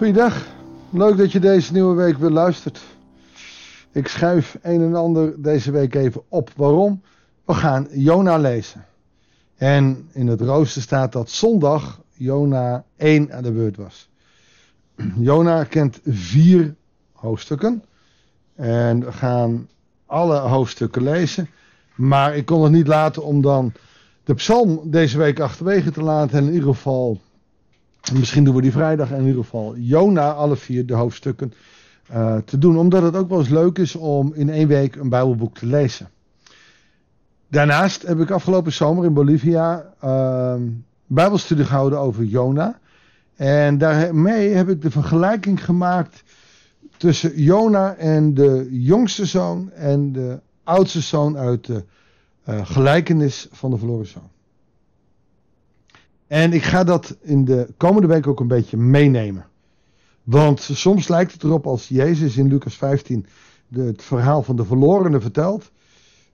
Goeiedag, leuk dat je deze nieuwe week weer luistert. Ik schuif een en ander deze week even op. Waarom? We gaan Jona lezen. En in het rooster staat dat zondag Jona 1 aan de beurt was. Jona kent vier hoofdstukken. En we gaan alle hoofdstukken lezen. Maar ik kon het niet laten om dan de psalm deze week achterwege te laten. En in ieder geval, misschien doen we die vrijdag. In ieder geval Jona, alle vier de hoofdstukken uh, te doen. Omdat het ook wel eens leuk is om in één week een Bijbelboek te lezen. Daarnaast heb ik afgelopen zomer in Bolivia uh, Bijbelstudie gehouden over Jona. En daarmee heb ik de vergelijking gemaakt tussen Jona en de jongste zoon en de oudste zoon uit de uh, gelijkenis van de verloren zoon. En ik ga dat in de komende week ook een beetje meenemen. Want soms lijkt het erop als Jezus in Lucas 15 de, het verhaal van de verlorene vertelt,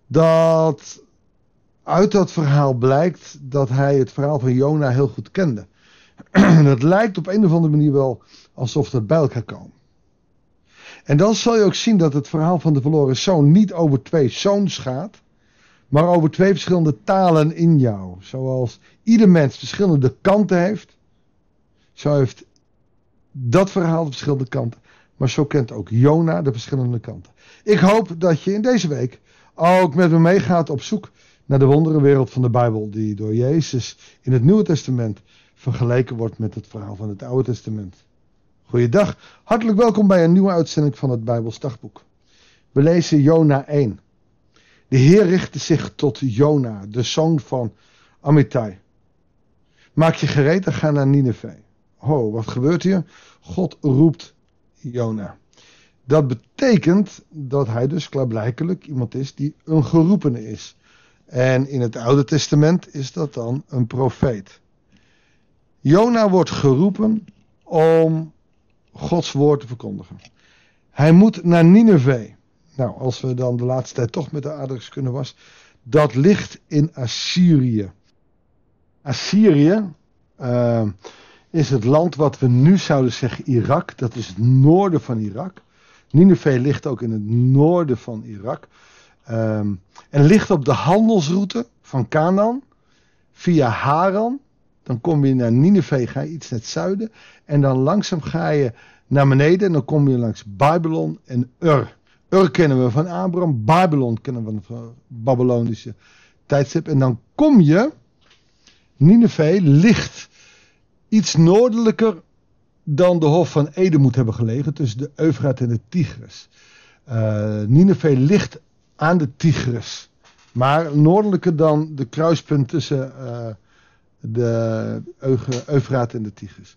dat uit dat verhaal blijkt dat hij het verhaal van Jona heel goed kende. En het lijkt op een of andere manier wel alsof dat bij elkaar komen. En dan zal je ook zien dat het verhaal van de verloren zoon niet over twee zoons gaat, maar over twee verschillende talen in jou. Zoals ieder mens verschillende kanten heeft, zo heeft dat verhaal de verschillende kanten. Maar zo kent ook Jona de verschillende kanten. Ik hoop dat je in deze week ook met me meegaat op zoek naar de wonderenwereld van de Bijbel, die door Jezus in het Nieuwe Testament vergeleken wordt met het verhaal van het Oude Testament. Goeiedag, hartelijk welkom bij een nieuwe uitzending van het Bijbels Dagboek. We lezen Jona 1. De Heer richtte zich tot Jona, de zoon van Amittai. Maak je gereed en ga naar Nineveh. Oh, wat gebeurt hier? God roept Jona. Dat betekent dat hij dus klaarblijkelijk iemand is die een geroepene is. En in het Oude Testament is dat dan een profeet. Jona wordt geroepen om Gods woord te verkondigen. Hij moet naar Nineveh. Nou, als we dan de laatste tijd toch met de adres kunnen was. Dat ligt in Assyrië. Assyrië uh, is het land wat we nu zouden zeggen Irak. Dat is het noorden van Irak. Nineveh ligt ook in het noorden van Irak. Um, en ligt op de handelsroute van Canaan via Haran. Dan kom je naar Nineveh, ga je iets naar het zuiden. En dan langzaam ga je naar beneden en dan kom je langs Babylon en Ur. Ur kennen we van Abraham, Babylon kennen we van het Babylonische tijdstip. En dan kom je, Nineveh ligt iets noordelijker dan de Hof van Eden moet hebben gelegen, tussen de Eufraat en de Tigris. Uh, Nineveh ligt aan de Tigris, maar noordelijker dan de kruispunt tussen uh, de Eufraat en de Tigris.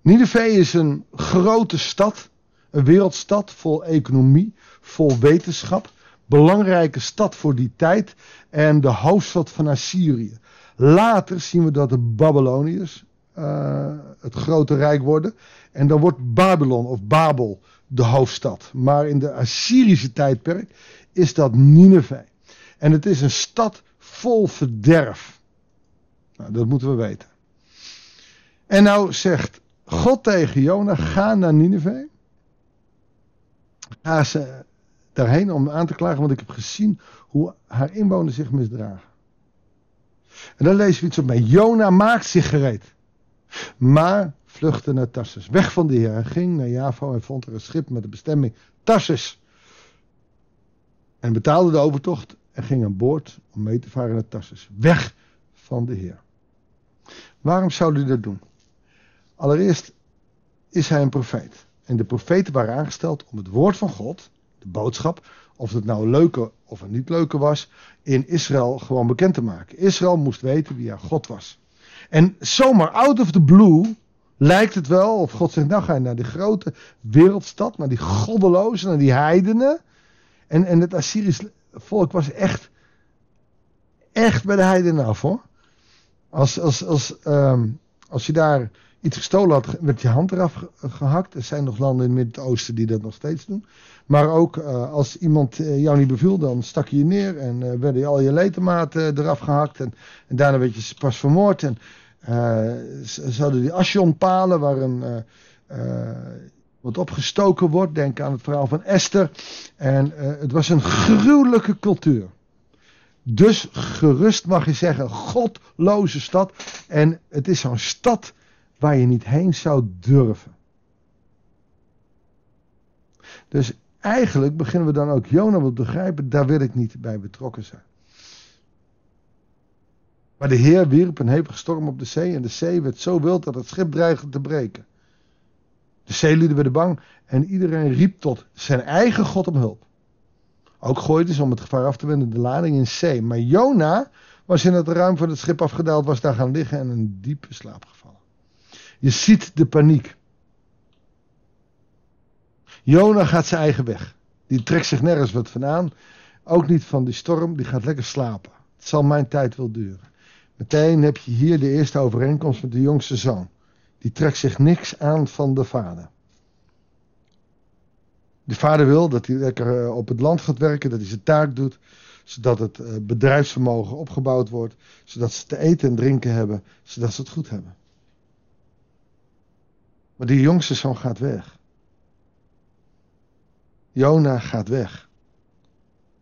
Nineveh is een grote stad, een wereldstad vol economie, vol wetenschap, belangrijke stad voor die tijd en de hoofdstad van Assyrië. Later zien we dat de Babyloniërs uh, het grote rijk worden. En dan wordt Babylon of Babel de hoofdstad. Maar in de Assyrische tijdperk is dat Nineveh. En het is een stad vol verderf. Nou, dat moeten we weten. En nou zegt God tegen Jona: ga naar Nineveh. Ga ze daarheen om aan te klagen, want ik heb gezien hoe haar inwoners zich misdragen. En dan lezen we iets op mij. Jona maakt zich gereed. Maar vluchtte naar Tarsus. Weg van de Heer. Hij ging naar Java en vond er een schip met de bestemming Tarsus. En betaalde de overtocht en ging aan boord om mee te varen naar Tarsus. Weg van de Heer. Waarom zou hij dat doen? Allereerst is hij een profeet. En de profeten waren aangesteld om het woord van God, de boodschap, of het nou leuke of een niet leuke was, in Israël gewoon bekend te maken. Israël moest weten wie haar God was. En zomaar out of the blue lijkt het wel, of God zegt, nou ga je naar die grote wereldstad, naar die goddelozen, naar die heidenen. En, en het Assyrisch volk was echt, echt bij de heidenen af hoor. Als, als, als, um, als je daar iets gestolen had, werd je hand eraf gehakt. Er zijn nog landen in het Midden-Oosten die dat nog steeds doen. Maar ook uh, als iemand uh, jou niet beviel, dan stak je je neer en uh, werden al je ledematen eraf gehakt. En, en, daarna werd je pas vermoord. En ze hadden die Ashion-palen waar een, wat opgestoken wordt. Denk aan het verhaal van Esther. En het was een gruwelijke cultuur. Dus gerust mag je zeggen, godloze stad. En het is zo'n stad waar je niet heen zou durven. Dus eigenlijk beginnen we dan ook Jona te begrijpen, daar wil ik niet bij betrokken zijn. Maar de Heer wierp een hevige storm op de zee en de zee werd zo wild dat het schip dreigde te breken. De zeelieden werden bang en iedereen riep tot zijn eigen God om hulp. Ook gooiden ze om het gevaar af te wenden de lading in zee. Maar Jona was in het ruim van het schip afgedaald, was daar gaan liggen en een diepe slaap gevallen. Je ziet de paniek. Jona gaat zijn eigen weg. Die trekt zich nergens wat van aan. Ook niet van die storm, die gaat lekker slapen. Het zal mijn tijd wel duren. Meteen heb je hier de eerste overeenkomst met de jongste zoon. Die trekt zich niks aan van de vader. De vader wil dat hij lekker eh, op het land gaat werken, dat hij zijn taak doet, zodat het eh, bedrijfsvermogen opgebouwd wordt, zodat ze te eten en drinken hebben, zodat ze het goed hebben. Maar die jongste zoon gaat weg. Jona gaat weg.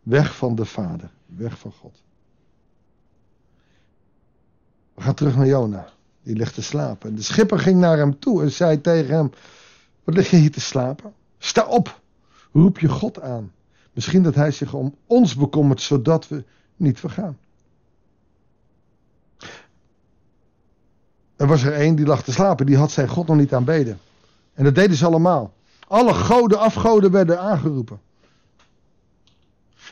Weg van de vader, weg van God. We gaan terug naar Jona. Die ligt te slapen. En de schipper ging naar hem toe en zei tegen hem: Wat lig je hier te slapen? Sta op, roep je God aan. Misschien dat hij zich om ons bekommert, zodat we niet vergaan. Er was er één die lag te slapen, die had zijn God nog niet aanbeden. En dat deden ze allemaal. Alle goden, afgoden werden aangeroepen.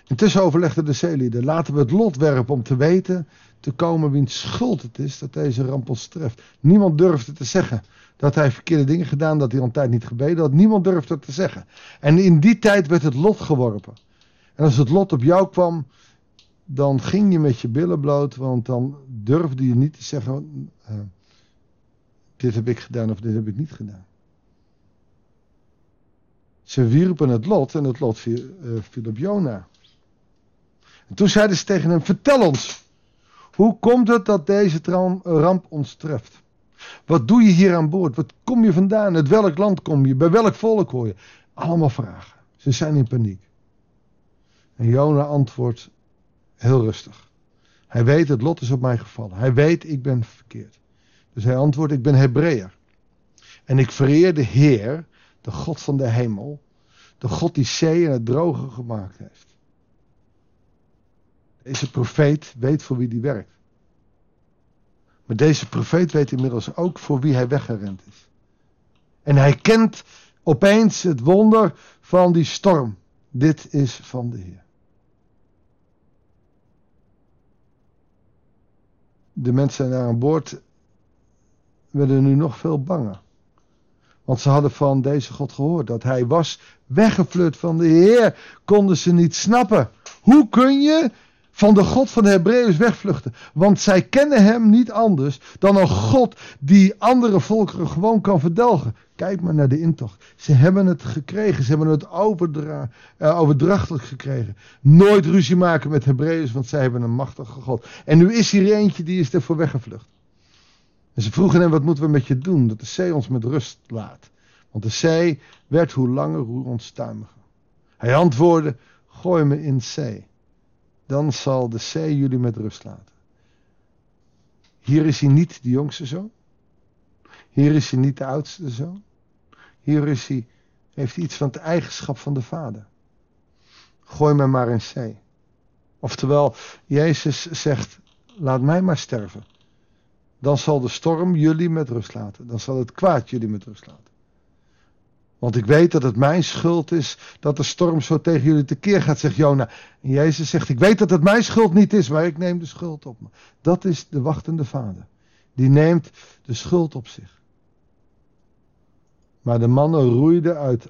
Intussen overlegden de zeelieden, laten we het lot werpen om te weten te komen wiens schuld het is dat deze ramp ons treft. Niemand durfde te zeggen dat hij verkeerde dingen gedaan, dat hij al tijd niet gebeden had. Niemand durfde te zeggen. En in die tijd werd het lot geworpen. En als het lot op jou kwam, dan ging je met je billen bloot, want dan durfde je niet te zeggen, uh, dit heb ik gedaan of dit heb ik niet gedaan. Ze wierpen het lot en het lot viel, uh, viel op Jona. En toen zeiden ze tegen hem, vertel ons, hoe komt het dat deze ramp ons treft? Wat doe je hier aan boord? Wat kom je vandaan? Uit welk land kom je? Bij welk volk hoor je? Allemaal vragen. Ze zijn in paniek. En Jona antwoordt heel rustig. Hij weet, het lot is op mij gevallen. Hij weet, ik ben verkeerd. Dus hij antwoordt, ik ben Hebreeër. En ik vereer de Heer, de God van de hemel. De God die zee en het droge gemaakt heeft. Deze profeet weet voor wie die werkt. Maar deze profeet weet inmiddels ook voor wie hij weggerend is. En hij kent opeens het wonder van die storm. Dit is van de Heer. De mensen daar aan boord werden nu nog veel banger. Want ze hadden van deze God gehoord dat hij was weggevlucht van de Heer. Konden ze niet snappen. Hoe kun je van de God van de Hebreeën wegvluchten. Want zij kennen hem niet anders dan een God die andere volkeren gewoon kan verdelgen. Kijk maar naar de intocht. Ze hebben het gekregen. Ze hebben het uh, overdrachtelijk gekregen. Nooit ruzie maken met Hebreeën, want zij hebben een machtige God. En nu is hier eentje die is ervoor weggevlucht. En ze vroegen hem, wat moeten we met je doen? Dat de zee ons met rust laat. Want de zee werd hoe langer hoe onstuimiger. Hij antwoordde, gooi me in zee dan zal de zee jullie met rust laten. Hier is hij niet de jongste zoon. Hier is hij niet de oudste zoon. Hier is hij, heeft hij iets van de eigenschap van de vader. Gooi mij maar in zee. Oftewel, Jezus zegt, laat mij maar sterven. Dan zal de storm jullie met rust laten. Dan zal het kwaad jullie met rust laten. Want ik weet dat het mijn schuld is dat de storm zo tegen jullie tekeer gaat, zegt Jona. En Jezus zegt, ik weet dat het mijn schuld niet is, maar ik neem de schuld op me. Dat is de wachtende vader. Die neemt de schuld op zich. Maar de mannen roeiden uit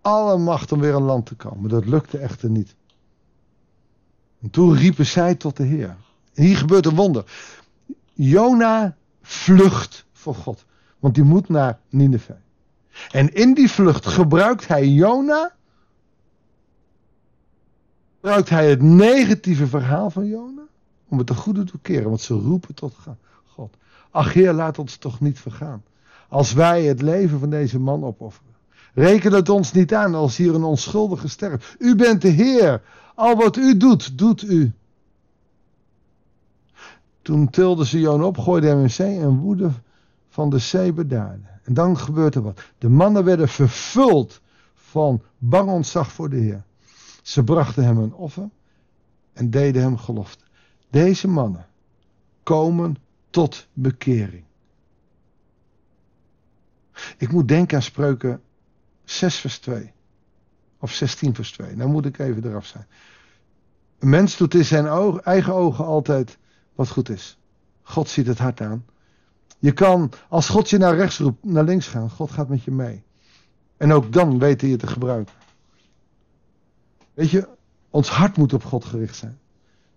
alle macht om weer aan land te komen. Dat lukte echter niet. En toen riepen zij tot de Heer. En hier gebeurt een wonder. Jona vlucht voor God. Want die moet naar Nineveh. En in die vlucht gebruikt hij Jona. Gebruikt hij het negatieve verhaal van Jona. Om het te goede te keren, want ze roepen tot God. Ach Heer, laat ons toch niet vergaan. als wij het leven van deze man opofferen. Reken het ons niet aan als hier een onschuldige sterft. U bent de Heer. Al wat u doet, doet u. Toen tilden ze Joon op, gooiden hem in zee en woede van de zee bedaarde. En dan gebeurt er wat. De mannen werden vervuld van bang ontzag voor de Heer. Ze brachten hem een offer en deden hem gelofte. Deze mannen komen tot bekering. Ik moet denken aan spreuken 6 vers 2. Of 16 vers 2. Nou moet ik even eraf zijn. Een mens doet in zijn eigen ogen altijd wat goed is. God ziet het hart aan. Je kan, als God je naar rechts roept, naar links gaan. God gaat met je mee. En ook dan hij je te gebruiken. Weet je, ons hart moet op God gericht zijn.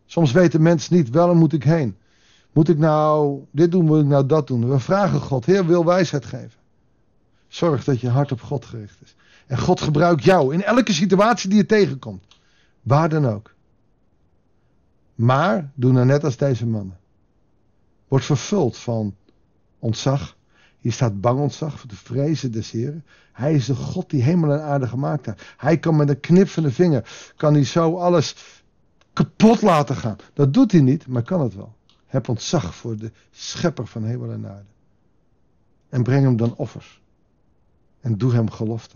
Soms weten mensen niet, en moet ik heen. Moet ik nou dit doen, moet ik nou dat doen? We vragen God, Heer wil wijsheid geven. Zorg dat je hart op God gericht is. En God gebruikt jou in elke situatie die je tegenkomt. Waar dan ook. Maar doe nou net als deze mannen. Word vervuld van ontzag. Hier staat bang ontzag voor de vrezen des Heren. Hij is de God die hemel en aarde gemaakt heeft. Hij kan met een knip van de vinger, kan hij zo alles kapot laten gaan. Dat doet hij niet, maar kan het wel. Heb ontzag voor de schepper van hemel en aarde. En breng hem dan offers. En doe hem gelofte.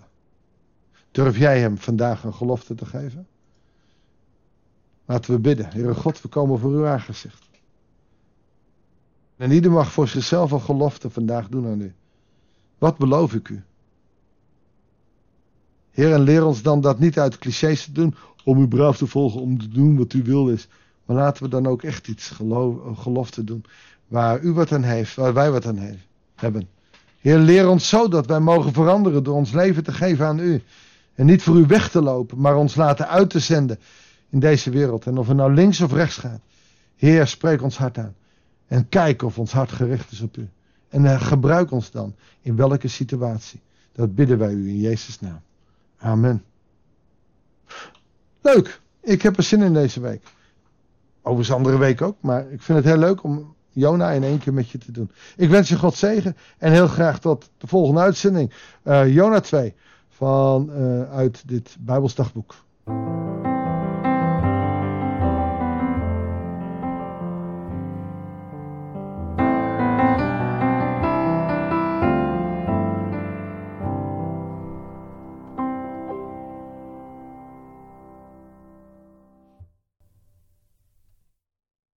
Durf jij hem vandaag een gelofte te geven? Laten we bidden. Heere God, we komen voor uw aangezicht. En ieder mag voor zichzelf een gelofte vandaag doen aan u. Wat beloof ik u? Heer, en leer ons dan dat niet uit clichés te doen, om u braaf te volgen, om te doen wat u wil is. Maar laten we dan ook echt iets geloof, gelofte doen, waar u wat aan heeft, waar wij wat aan heeft, hebben. Heer, leer ons zo dat wij mogen veranderen door ons leven te geven aan u. En niet voor u weg te lopen, maar ons laten uit te zenden in deze wereld. En of we nou links of rechts gaan. Heer, spreek ons hart aan. En kijk of ons hart gericht is op u. En uh, gebruik ons dan in welke situatie. Dat bidden wij u in Jezus' naam. Amen. Leuk. Ik heb er zin in deze week. Overigens andere week ook. Maar ik vind het heel leuk om Jona in één keer met je te doen. Ik wens je God zegen. En heel graag tot de volgende uitzending. Uh, Jona 2. Van, uh, uit dit Bijbelsdagboek.